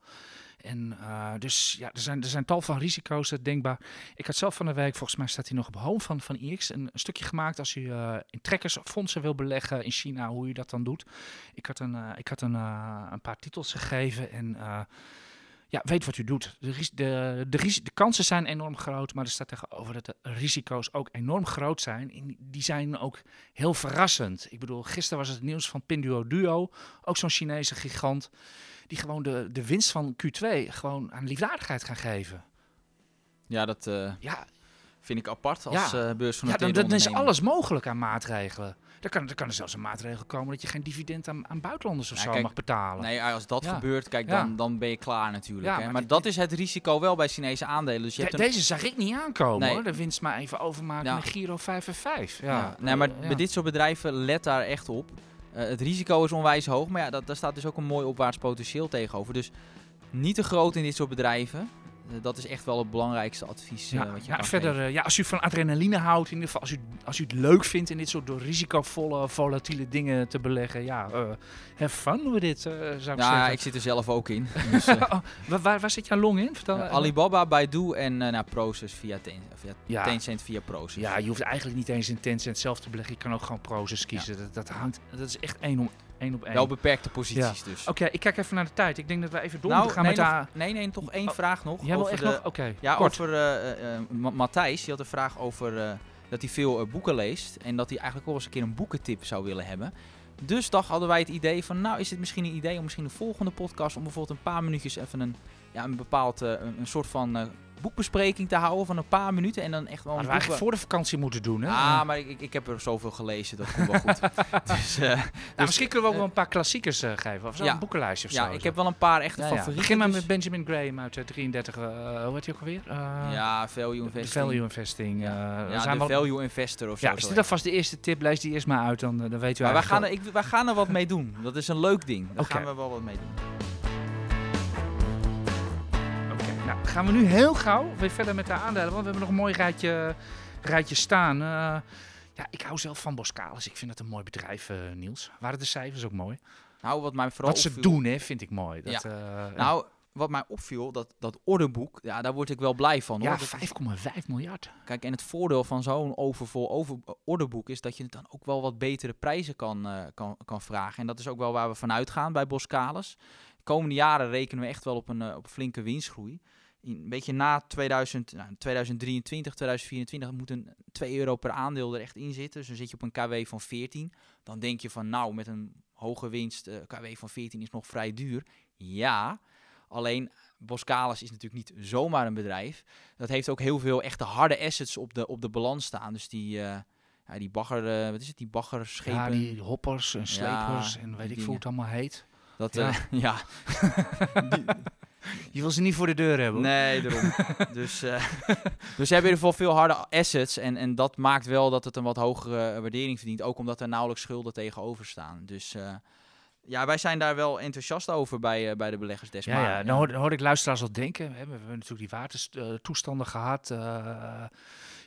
En uh, dus ja, er zijn, er zijn tal van risico's uh, denkbaar. Ik had zelf van de week, volgens mij staat hij nog op home van, van IX, een, stukje gemaakt als u uh, in trekkersfondsen wil beleggen in China, hoe u dat dan doet. Ik had een, ik had een, een paar titels gegeven en ja, weet wat u doet. De, de, de, de, kansen zijn enorm groot, maar er staat tegenover dat de risico's ook enorm groot zijn. En die zijn ook heel verrassend. Ik bedoel, gisteren was het nieuws van Pinduo Duo, ook zo'n Chinese gigant, die gewoon de, de winst van Q2 gewoon aan liefdadigheid gaan geven. Ja, dat uh, ja. vind ik apart als ja. uh, beurs van Ja, dan, dan is alles mogelijk aan maatregelen. Er kan, er kan er zelfs een maatregel komen dat je geen dividend aan, aan buitenlanders of ja, zo kijk, mag betalen. Nee, als dat ja. gebeurt, kijk, dan, dan ben je klaar natuurlijk. Maar, hè? maar dit, dat is het risico wel bij Chinese aandelen. Dus je de, hebt een... Deze zag ik niet aankomen nee. hoor. De winst maar even overmaken met Giro 5 en 5. Ja. Nee, maar bij dit soort bedrijven let daar echt op. Uh, het risico is onwijs hoog, maar ja, dat, daar staat dus ook een mooi opwaarts potentieel tegenover. Dus niet te groot in dit soort bedrijven. Eh, dat is echt wel het belangrijkste advies eh, Ja, wat je ja, verder, geven. eh, ja, als u van adrenaline houdt, in ieder geval als u, als u het leuk vindt in dit soort door risicovolle, volatiele dingen te beleggen, ja, eh have fun with dit, zou ik Ja, zeggen. ik zit er zelf ook in. <laughs> Dus, Oh, waar, waar, waar zit jouw long in? Vertel, Alibaba, Baidu en eh nou, Proces via, Ten, via Ja. Tencent via Proces. Ja, je hoeft eigenlijk niet eens in Tencent zelf te beleggen. Je kan ook gewoon Proces kiezen. Dat, dat hangt, dat is echt één, om, één op één. Wel beperkte posities dus. Oké, ik kijk even naar de tijd. Ik denk dat we even door nou, moeten nee, gaan met nog- de... nee, nee, toch één Oh, vraag nog. Jij wil echt de, nog... Oké, Ja, kort. over eh, eh, Ma- Matthijs. Die had een vraag over eh, dat hij veel eh, boeken leest. En dat hij eigenlijk wel eens een keer een boekentip zou willen hebben. Dus dacht hadden wij het idee van, nou is het misschien een idee om misschien de volgende podcast om bijvoorbeeld een paar minuutjes even een, ja, een bepaald, eh, een, een soort van eh, boekbespreking te houden van een paar minuten. En dan echt wel Hadden we eigenlijk voor de vakantie moeten doen, hè? Ah, maar ik, ik- ik heb er zoveel gelezen, dat komt wel goed. <laughs> dus, eh, Nou, dus, misschien kunnen we ook eh, wel een paar klassiekers eh, geven. Of zo, ja. een boekenlijstje of ja, zo. ik zo. heb wel een paar echte Ja, ja. favorieten. Begin maar dus- met Benjamin Graham uit eh, 33. eh hoe heet hij ook alweer? Ja, value de investing. Value Investing. ja, zijn de wel- value investor of zo. ja, is dit alvast de eerste tip? Lees die eerst maar uit, dan, dan weten we Maar wij gaan, er, ik, wij gaan er wat mee doen. Dat is een leuk ding. Daar gaan we wel wat mee doen. Nou gaan we nu heel gauw weer verder met de aandelen. Want we hebben nog een mooi rijtje, rijtje staan. Eh, ja, ik hou zelf van Boskalis. Ik vind dat een mooi bedrijf, eh, Niels. Waren de cijfers ook mooi? Nou, wat mij vooral Wat ze opviel- doen, hè, vind ik mooi. Dat, Ja. eh, Nou, wat mij opviel, dat, dat orderboek, ja, daar word ik wel blij van. Hoor. ja, Dat is- 5,5 miljard. Kijk, en het voordeel van zo'n overvol over, orderboek is dat je het dan ook wel wat betere prijzen kan, kan, kan vragen. En dat is ook wel waar we vanuit gaan bij Boskalis. De komende jaren rekenen we echt wel op een, op flinke winstgroei. Een beetje na 2000, nou, 2023, 2024 moet een 2 euro per aandeel er echt in zitten. Dus dan zit je op een KW van 14. Dan denk je van nou, met een hoge winst, eh, KW van 14 is nog vrij duur. Ja, alleen Boskalis is natuurlijk niet zomaar een bedrijf. Dat heeft ook heel veel echte harde assets op de, op de balans staan. Dus die, eh ja, die bagger, eh, wat is het, die baggerschepen. Ja, die hoppers en slepers Ja, en weet ik veel hoe het allemaal heet. Dat, Ja. <laughs> ja. <laughs> <laughs> Je wil ze niet voor de deur hebben. hoor. Nee, daarom. <laughs> dus, eh, dus ze hebben in ieder geval veel harde assets. En, en dat maakt wel dat het een wat hogere waardering verdient. Ook omdat er nauwelijks schulden tegenover staan. Dus eh, ja, wij zijn daar wel enthousiast over bij, eh, bij de beleggers des Ja, Maar, ja, dan hoorde, hoorde ik luisteraars al denken. Hè, we hebben natuurlijk die watertoestanden gehad eh,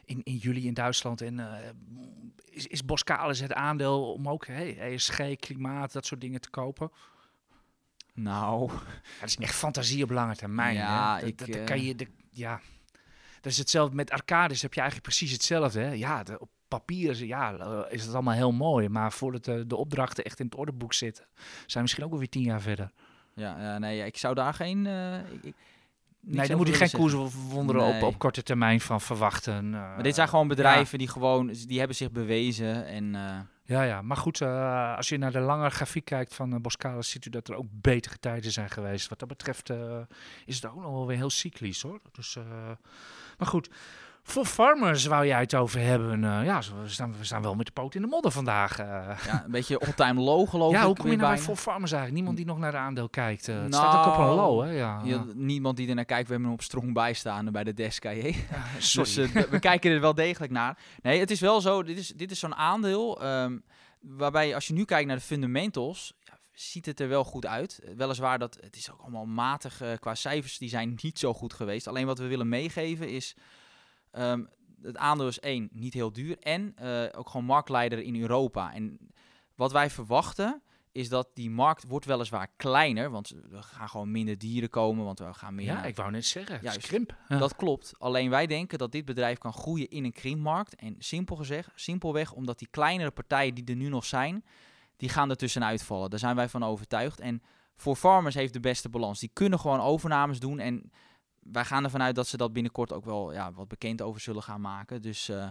in, in juli in Duitsland. En eh, is, is Boskalis het aandeel om ook hey, ESG, klimaat, dat soort dingen te kopen? Nou, dat is echt fantasie op lange termijn. Ja, hè. Dat, ik, dat, dat eh, kan je, dat- ja. Dat is hetzelfde met arcades. Heb je eigenlijk precies hetzelfde. Hè? Ja, de, op papier is, ja, eh, is het allemaal heel mooi. Maar voordat de, de opdrachten echt in het ordeboek zitten, zijn we misschien ook wel weer tien jaar verder. ja, ja, nee, ja, ik zou daar geen... eh, ik, Nee, daar moet je geen zeggen. koerswonderen op, Nee. op korte termijn van verwachten. Maar dit zijn gewoon bedrijven die gewoon, die hebben zich bewezen en Ja, ja, maar goed, eh, als je naar de lange grafiek kijkt van uh, ziet u dat er ook betere tijden zijn geweest. Wat dat betreft eh, is het ook nog wel weer heel cyclisch hoor. Dus, maar goed, voor farmers wou jij het over hebben. Eh, ja, we staan, we staan wel met de poot in de modder vandaag. eh. ja, een beetje all-time low geloof ik. ja, hoe kom je nou bij voor farmers eigenlijk? Niemand die nog naar de aandeel kijkt. eh, het staat ook op een Nou, low, hè? Ja, niemand die er naar kijkt, we hebben hem op strong bijstaan bij de desk. Ja, <laughs> Dus sorry. we kijken er wel degelijk naar. Nee, het is wel zo, dit is, dit is zo'n aandeel ehm, waarbij als je nu kijkt naar de fundamentals, ziet het er wel goed uit. Weliswaar dat het is ook allemaal matig qua cijfers, die zijn niet zo goed geweest. Alleen wat we willen meegeven is, ehm, het aandeel is één, niet heel duur en eh, ook gewoon marktleider in Europa. En wat wij verwachten is dat die markt wordt weliswaar kleiner, want er gaan gewoon minder dieren komen, want we gaan meer ja, ik wou net zeggen. Juist. krimp. Ja. dat klopt. Alleen wij denken dat dit bedrijf kan groeien in een krimpmarkt. En simpel gezegd, simpelweg omdat die kleinere partijen die er nu nog zijn, die gaan er tussenuit vallen. Daar zijn wij van overtuigd. En voor farmers heeft de beste balans. Die kunnen gewoon overnames doen. En wij gaan ervan uit dat ze dat binnenkort ook wel ja, wat bekend over zullen gaan maken. Dus, eh,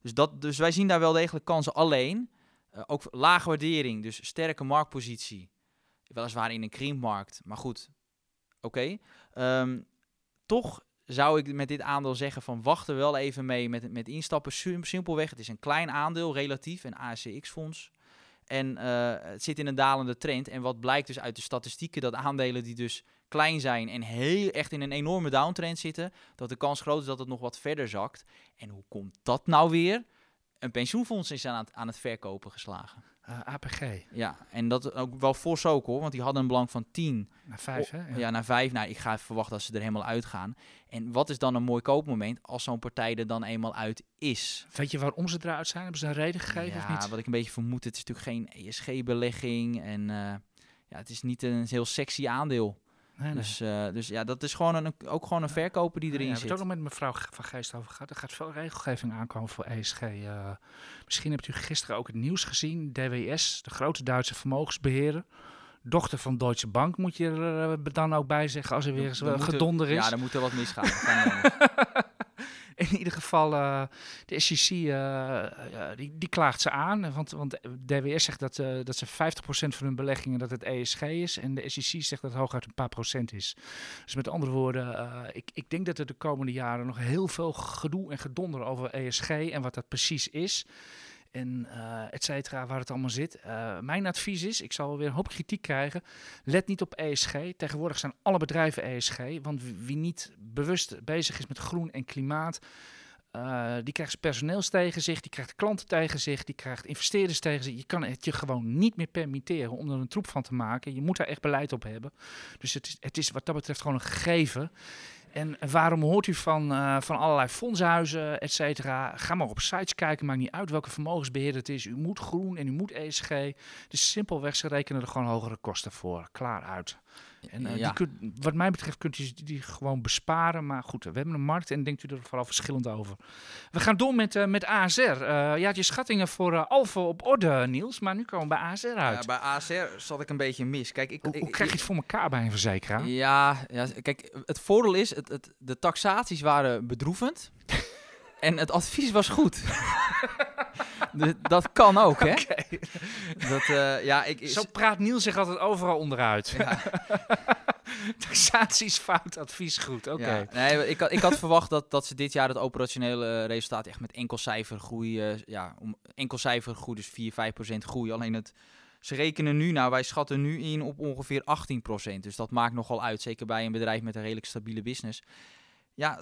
dus, dat, dus wij zien daar wel degelijk kansen. Alleen, eh, ook lage waardering, dus sterke marktpositie. Weliswaar in een krimpmarkt, maar goed, oké. Ehm, toch zou ik met dit aandeel zeggen van wacht er wel even mee met, met instappen. Sim- Simpelweg, het is een klein aandeel relatief, een ASCX-fonds. En eh, het zit in een dalende trend. En wat blijkt dus uit de statistieken, dat aandelen die dus klein zijn en heel echt in een enorme downtrend zitten, dat de kans groot is dat het nog wat verder zakt. En hoe komt dat nou weer? een pensioenfonds is aan het, aan het verkopen geslagen. APG. Ja, en dat ook wel fors ook hoor, want die hadden een belang van 10 Naar vijf, hè? ja. naar 5. Nou, ik ga verwachten dat ze er helemaal uitgaan. En wat is dan een mooi koopmoment als zo'n partij er dan eenmaal uit is? Weet je waarom ze eruit zijn? Hebben ze een reden gegeven ja, of niet? wat ik een beetje vermoed, het is natuurlijk geen ESG-belegging en eh, ja, het is niet een heel sexy aandeel. Nee, nee. Dus, eh, dus ja, dat is gewoon een, ook gewoon een verkoper die erin ja, we hebben zit. het ook nog met mevrouw Van Geest over gehad. Er gaat veel regelgeving aankomen voor ESG. eh. misschien hebt u gisteren ook het nieuws gezien. DWS, de grote Duitse vermogensbeheerder. Dochter van Deutsche Bank moet je er eh, dan ook bij zeggen als er weer eens er- gedonder is. Ja, dan moet er wat misgaan. <laughs> Dat kan niet anders. In ieder geval, eh, de SEC eh, eh, die, die klaagt ze aan. Want, want DWS zegt dat, dat ze 50% van hun beleggingen dat het ESG is. En de SEC zegt dat het hooguit een paar procent is. Dus met andere woorden, ik, ik denk dat er de komende jaren nog heel veel gedoe en gedonder over ESG en wat dat precies is. En eh et cetera, waar het allemaal zit. Eh, mijn advies is, ik zal weer een hoop kritiek krijgen. Let niet op ESG. Tegenwoordig zijn alle bedrijven ESG. Want wie niet bewust bezig is met groen en klimaat, eh, die krijgt personeels tegen zich, die krijgt klanten tegen zich, die krijgt investeerders tegen zich. Je kan het je gewoon niet meer permitteren om er een troep van te maken. Je moet daar echt beleid op hebben. Dus het is, het is wat dat betreft gewoon een gegeven. En waarom hoort u van, eh, van allerlei fondshuizen, et cetera? Ga maar op sites kijken, maakt niet uit welke vermogensbeheerder het is. U moet groen en u moet ESG. Dus simpelweg, ze rekenen er gewoon hogere kosten voor. Klaar uit. En eh, Ja. die kun- wat mij betreft kunt u die gewoon besparen. Maar goed, we hebben een markt en denkt u er vooral verschillend over. We gaan door met, eh, met ASR. Eh je had je schattingen voor Alfa op orde, Niels. Maar nu komen we bij ASR uit. Ja, bij ASR zat ik een beetje mis. Kijk, ik, hoe, ik- hoe krijg je het voor elkaar bij een verzekeraar? Ja, ja, kijk, het voordeel is, het, het, de taxaties waren bedroevend. <laughs> en het advies was goed. <laughs> De- dat kan ook, hè? Dat, eh, ja, ik, Zo praat Niels zich altijd overal onderuit. ja, <laughs> Taxaties fout, advies goed. Oké. ja. Nee, ik, had- ik had verwacht dat, dat ze dit jaar het operationele eh, resultaat echt met enkel cijfer groei, eh, ja, om, enkel cijfer groei, dus 4, 5 procent groei. Alleen het, ze rekenen nu, nou wij schatten nu in op ongeveer 18 procent. Dus dat maakt nogal uit, zeker bij een bedrijf met een redelijk stabiele business. Ja,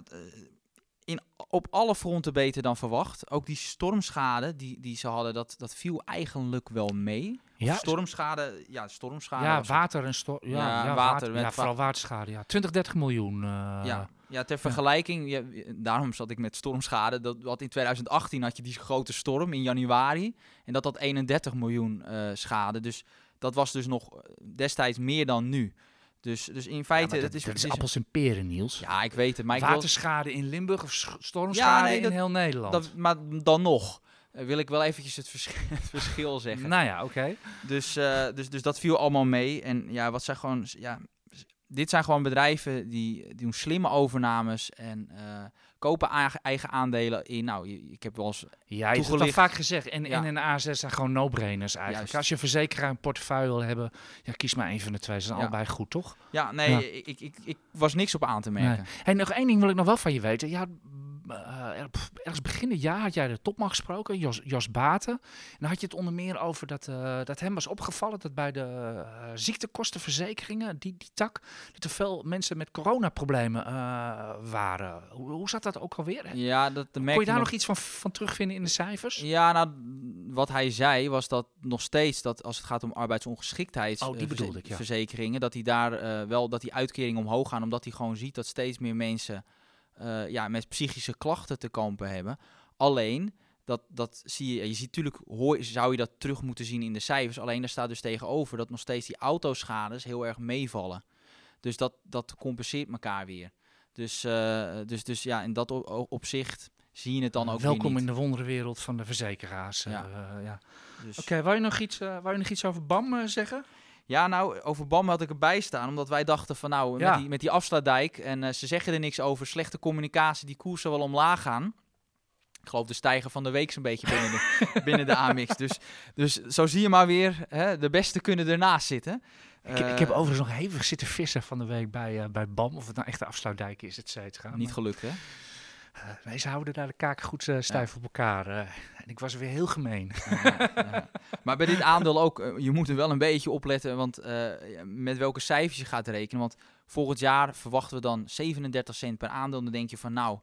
in, op alle fronten beter dan verwacht. Ook die stormschade die, die ze hadden, dat, dat viel eigenlijk wel mee. Ja, Stormschade, ja, stormschade. ja water en storm. Ja, Ja, ja, water met ja, vooral waterschade. Ja. 20, 30 miljoen. eh, Ja, ja, ter vergelijking, ja, daarom zat ik met stormschade. Dat, wat in 2018 had je die grote storm in januari. En dat had 31 miljoen eh, schade. Dus dat was dus nog eh, destijds meer dan nu. Dus, dus in feite, dat, is, dat is het is- appels en peren, Niels. Ja, ik weet het. Maar, ik wil, Waterschade in Limburg of sch- stormschade nee, dat- in heel Nederland. dat, maar dan nog eh, wil ik wel eventjes het verschil, <laughs> het verschil zeggen. nou ja, oké. Dus, eh, dus, dus dat viel allemaal mee. En ja, wat zijn gewoon. Ja, dit zijn gewoon bedrijven die, die doen slimme overnames en eh, kopen eigen, aandelen in. Nou, ik heb wel eens. Ja, je hebt al Toegelicht. vaak gezegd. En, Ja. en een ASS zijn gewoon no-brainers eigenlijk. Juist. Als je een verzekeraar een portefeuille wil hebben, ja, kies maar één van de twee. Ze zijn Ja. allebei goed, toch? Ja, nee, Ja. Ik, ik, ik, was niks op aan te merken. Hey, nog één ding wil ik nog wel van je weten. Ja, eh, er- ergens begin dit jaar had jij de topman gesproken, Jos, Jos Baten. En dan had je het onder meer over dat, eh, dat hem was opgevallen dat bij de eh, ziektekostenverzekeringen, die, die tak, dat er veel mensen met coronaproblemen waren. Hoe, hoe zat dat ook alweer? Ja, dat merk Kon je daar nog iets van, van terugvinden in de cijfers? Ja, nou, wat hij zei was dat nog steeds dat als het gaat om arbeidsongeschiktheids Oh, ja. verzekeringen, dat hij daar wel dat die uitkeringen omhoog gaan, omdat hij gewoon ziet dat steeds meer mensen eh, ja, met psychische klachten te kampen hebben. Alleen dat, dat zie je, je ziet natuurlijk, hoor, zou je dat terug moeten zien in de cijfers. Alleen daar staat dus tegenover dat nog steeds die autoschades heel erg meevallen. Dus dat, dat compenseert elkaar weer. Dus, eh, dus, dus ja, in dat o- o- opzicht zie je het dan ook weer Welkom niet. in de wonderenwereld van de verzekeraars. eh, Ja. ja. Dus- Oké, wou je nog iets, eh, wou je nog iets over BAM zeggen? Ja, nou, over BAM had ik erbij staan. Omdat wij dachten van nou, Ja. met, die, met die afsluitdijk. En eh, ze zeggen er niks over. Slechte communicatie, die koers zal wel omlaag gaan. Ik geloof de stijger van de week zo'n beetje binnen de, <laughs> binnen de AMX. Dus, dus zo zie je maar weer, hè, de beste kunnen ernaast zitten. Ik, ik heb Eh, overigens nog hevig zitten vissen van de week bij, eh, bij BAM. Of het nou echt de afsluitdijk is, et cetera. Niet gelukt, hè? Eh, nee, ze houden daar de kaken goed eh, stijf op elkaar. eh. en ik was weer heel gemeen. Maar bij dit aandeel ook, je moet er wel een beetje opletten, want met welke cijfers je gaat rekenen. Want volgend jaar verwachten we dan 37 cent per aandeel. Dan denk je van nou,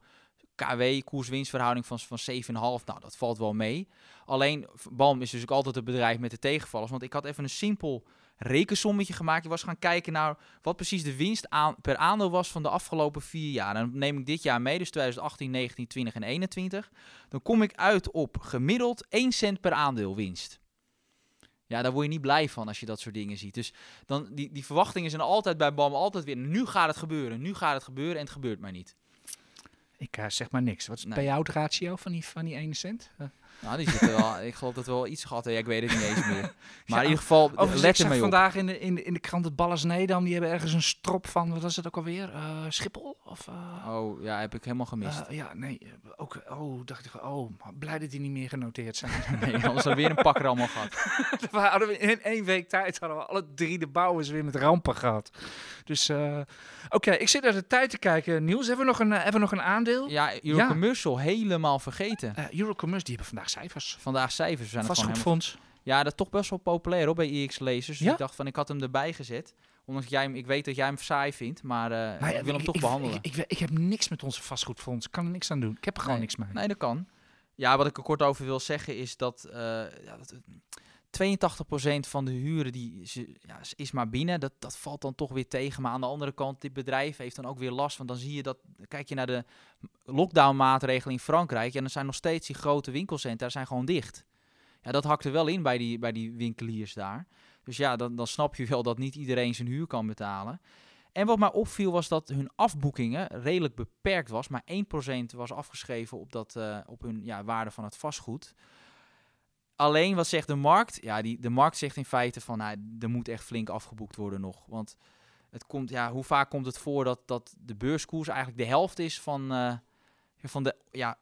KW, koers-winstverhouding van, van 7,5. Nou, dat valt wel mee. Alleen, BAM is dus ook altijd het bedrijf met de tegenvallers. Want ik had even een simpel rekensommetje gemaakt. Je was gaan kijken naar wat precies de winst aan, per aandeel was van de afgelopen vier jaar. En dan neem ik dit jaar mee, dus 2018, 19, 20 en 21. Dan kom ik uit op gemiddeld 1 cent per aandeel winst. Ja, daar word je niet blij van als je dat soort dingen ziet. Dus dan, die, die verwachtingen zijn altijd bij BAM altijd weer... nu gaat het gebeuren, nu gaat het gebeuren en het gebeurt maar niet. Ik uh, zeg maar niks. Wat is de Nee. payout ratio van die, van die 1 cent? Uh, Nou, die zitten wel... <laughs> ik geloof dat we wel iets gehad hebben. Ja, ik weet het niet eens meer. <laughs> Maar in ieder geval, let er mee op. vandaag in de, in, de, in de krant het Ballas Nedam. Die hebben ergens een strop van, wat was het ook alweer? Eh, Schiphol? Of, eh, Oh, ja, heb ik helemaal gemist. eh, ja, nee. Ook, oh, dacht ik, oh, blij dat die niet meer genoteerd zijn. <laughs> nee, anders hadden we weer een pakker allemaal gehad. we hadden we in één week tijd hadden we alle drie de bouwers weer met rampen gehad. Dus, eh, oké, ik zit naar de tijd te kijken. Niels, hebben we nog een, hebben we nog een aandeel? Ja, Ja. Eurocommercial, helemaal vergeten. Eurocommerce, die hebben vandaag cijfers. Vandaag cijfers zijn. Vastgoedfonds. Ja, dat is toch best wel populair hoor, bij IX-lezers. Dus Ja? ik dacht van, ik had hem erbij gezet. Ondanks dat jij hem, ik weet dat jij hem saai vindt, maar ja, ik wil hem toch ik, behandelen. Ik, ik, ik, heb niks met onze vastgoedfonds. Ik kan er niks aan doen. Ik heb er gewoon Nee. niks mee. Nee, dat kan. Ja, wat ik er kort over wil zeggen is dat, eh, ja, dat 82% van de huren die ja, is- maar binnen. Dat, dat valt dan toch weer tegen. Maar aan de andere kant, dit bedrijf heeft dan ook weer last. Want dan zie je dat, kijk je naar de lockdown maatregelen in Frankrijk. En dan zijn nog steeds die grote winkelcentra zijn gewoon dicht. Ja, dat hakt er wel in bij die, bij die winkeliers daar. Dus ja, dan, dan snap je wel dat niet iedereen zijn huur kan betalen. En wat mij opviel was dat hun afboekingen redelijk beperkt was. Maar 1% was afgeschreven op, dat, eh, op hun ja, waarde van het vastgoed. Alleen wat zegt de markt? Ja, die, de markt zegt in feite van nou, er moet echt flink afgeboekt worden nog. Want het komt, ja, hoe vaak komt het voor dat, dat de beurskoers eigenlijk de helft is van, eh, van de ja,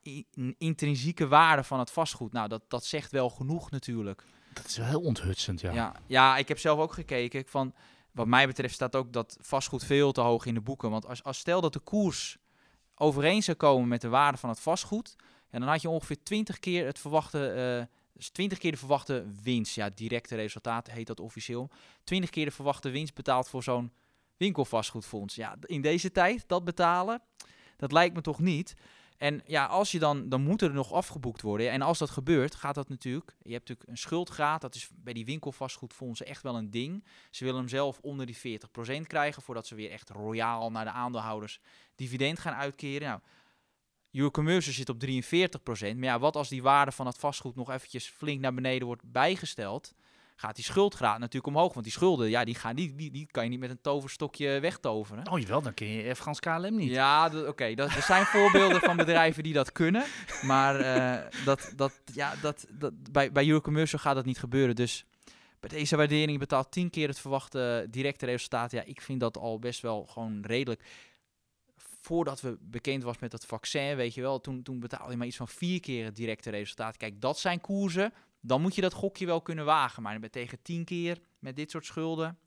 intrinsieke waarde van het vastgoed? Nou, dat, dat zegt wel genoeg natuurlijk. Dat is wel heel onthutsend, ja. Ja. Ja, ik heb zelf ook gekeken. Van, wat mij betreft staat ook dat vastgoed veel te hoog in de boeken. Want als, als stel dat de koers overeen zou komen met de waarde van het vastgoed, en dan had je ongeveer 20 keer het verwachte, eh, dus 20 keer de verwachte winst. Ja, directe resultaat heet dat officieel. 20 keer de verwachte winst betaald voor zo'n winkelvastgoedfonds. Ja, in deze tijd dat betalen, dat lijkt me toch niet. En ja, als je dan, dan moet er nog afgeboekt worden. En als dat gebeurt, gaat dat natuurlijk. Je hebt natuurlijk een schuldgraad. Dat is bij die winkelvastgoedfondsen echt wel een ding. Ze willen hem zelf onder die 40% krijgen. Voordat ze weer echt royaal naar de aandeelhouders dividend gaan uitkeren. Nou, Eurocommercial zit op 43%. Maar ja, wat als die waarde van het vastgoed nog eventjes flink naar beneden wordt bijgesteld? Gaat die schuldgraad natuurlijk omhoog. Want die schulden, ja, die, gaan, die, die, die kan je niet met een toverstokje wegtoveren. Oh jawel, dan ken je Frans KLM niet. Ja, oké. er zijn <laughs> voorbeelden van bedrijven die dat kunnen. Maar eh, dat, dat, ja, dat, dat, bij, bij Eurocommercial gaat dat niet gebeuren. Dus bij deze waardering betaalt 10 keer het verwachte directe resultaat. Ja, ik vind dat al best wel gewoon redelijk. Voordat we bekend was met het vaccin, weet je wel, toen, toen betaalde je maar iets van vier keer het directe resultaat. Kijk, dat zijn koersen. Dan moet je dat gokje wel kunnen wagen. Maar tegen 10 keer met dit soort schulden.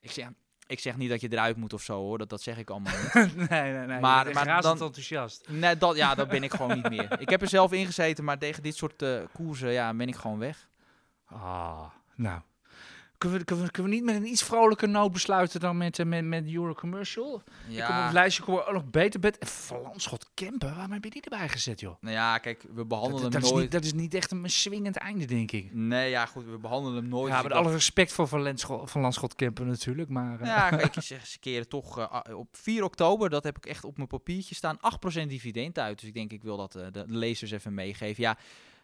Ik zeg, ik zeg niet dat je eruit moet of zo hoor. Dat, dat zeg ik allemaal niet. <laughs> nee, nee, nee. Maar- Maar, maar maar dan- enthousiast. Nee, dat, ja, dat ben ik gewoon niet meer. <laughs> Ik heb er zelf in gezeten, maar tegen dit soort eh, koersen ja, ben ik gewoon weg. Ah, nou. Kunnen we, kunnen, we, kunnen we niet met een iets vrolijker noot besluiten dan met, eh, met, met Eurocommercial? Ik kom op het lijstje kom ook nog beter bed. Verlandschot Kempen, waarom heb je die erbij gezet, joh? nou ja, kijk, we behandelen Dat, hem dat, is nooit. niet, dat is niet echt een swingend einde, denk ik. Nee, ja, goed, we behandelen hem nooit. Ja, met alle respect voor Van, Landschot Kempen natuurlijk, maar... eh, Ja, kijk, <laughs> ze, ze keren toch eh, op 4 oktober, dat heb ik echt op mijn papiertje staan, 8% dividend uit. Dus ik denk, ik wil dat de lezers even meegeven. Ja,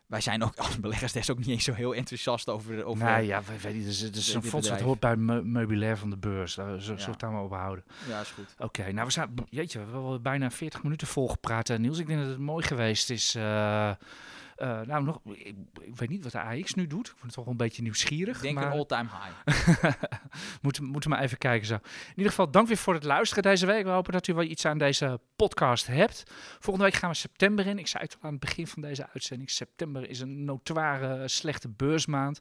wij zijn ook <laughs> als beleggers des ook niet eens zo heel enthousiast over... over nee, ja, we- weet je, dus, het is dit een fonds dat hoort bij het meubilair van de beurs. Daar zullen Ja. we het daar maar op houden. Ja, is goed. Oké, nou we zijn, jeetje, we hebben bijna 40 minuten volgepraat. eh, Niels, ik denk dat het mooi geweest is. eh, eh, nou, nog, ik, ik weet niet wat de AX nu doet. Ik word toch wel een beetje nieuwsgierig. Ik denk maar een all-time high. <laughs> moeten, moeten we maar even kijken zo. In ieder geval, dank weer voor het luisteren deze week. We hopen dat u wel iets aan deze podcast hebt. Volgende week gaan we september in. Ik zei het al aan het begin van deze uitzending. September is een notoire slechte beursmaand.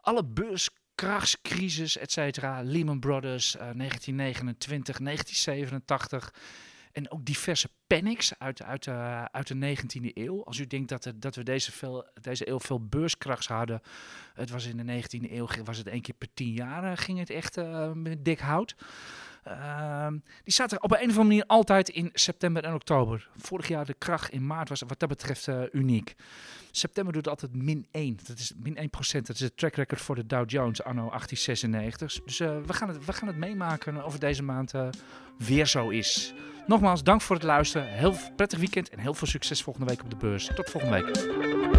Alle beurskrachtscrisis, et cetera. Lehman Brothers, eh, 1929, 1987. En ook diverse panics uit, uit, uh, uit de 19e eeuw. Als u denkt dat, er, dat we deze, veel, deze eeuw veel beurskrachs hadden. Het was in de 19e eeuw, was het één keer per tien jaar, ging het echt met dik hout. Uh, die zaten op een of andere manier altijd in september en oktober. Vorig jaar de kracht in maart was wat dat betreft uniek. September doet altijd min 1. Dat is min 1 procent. Dat is het track record voor de Dow Jones anno 1896. Dus we, gaan het, we gaan het meemaken of het deze maand weer zo is. Nogmaals, dank voor het luisteren. Heel prettig weekend en heel veel succes volgende week op de beurs. Tot volgende week.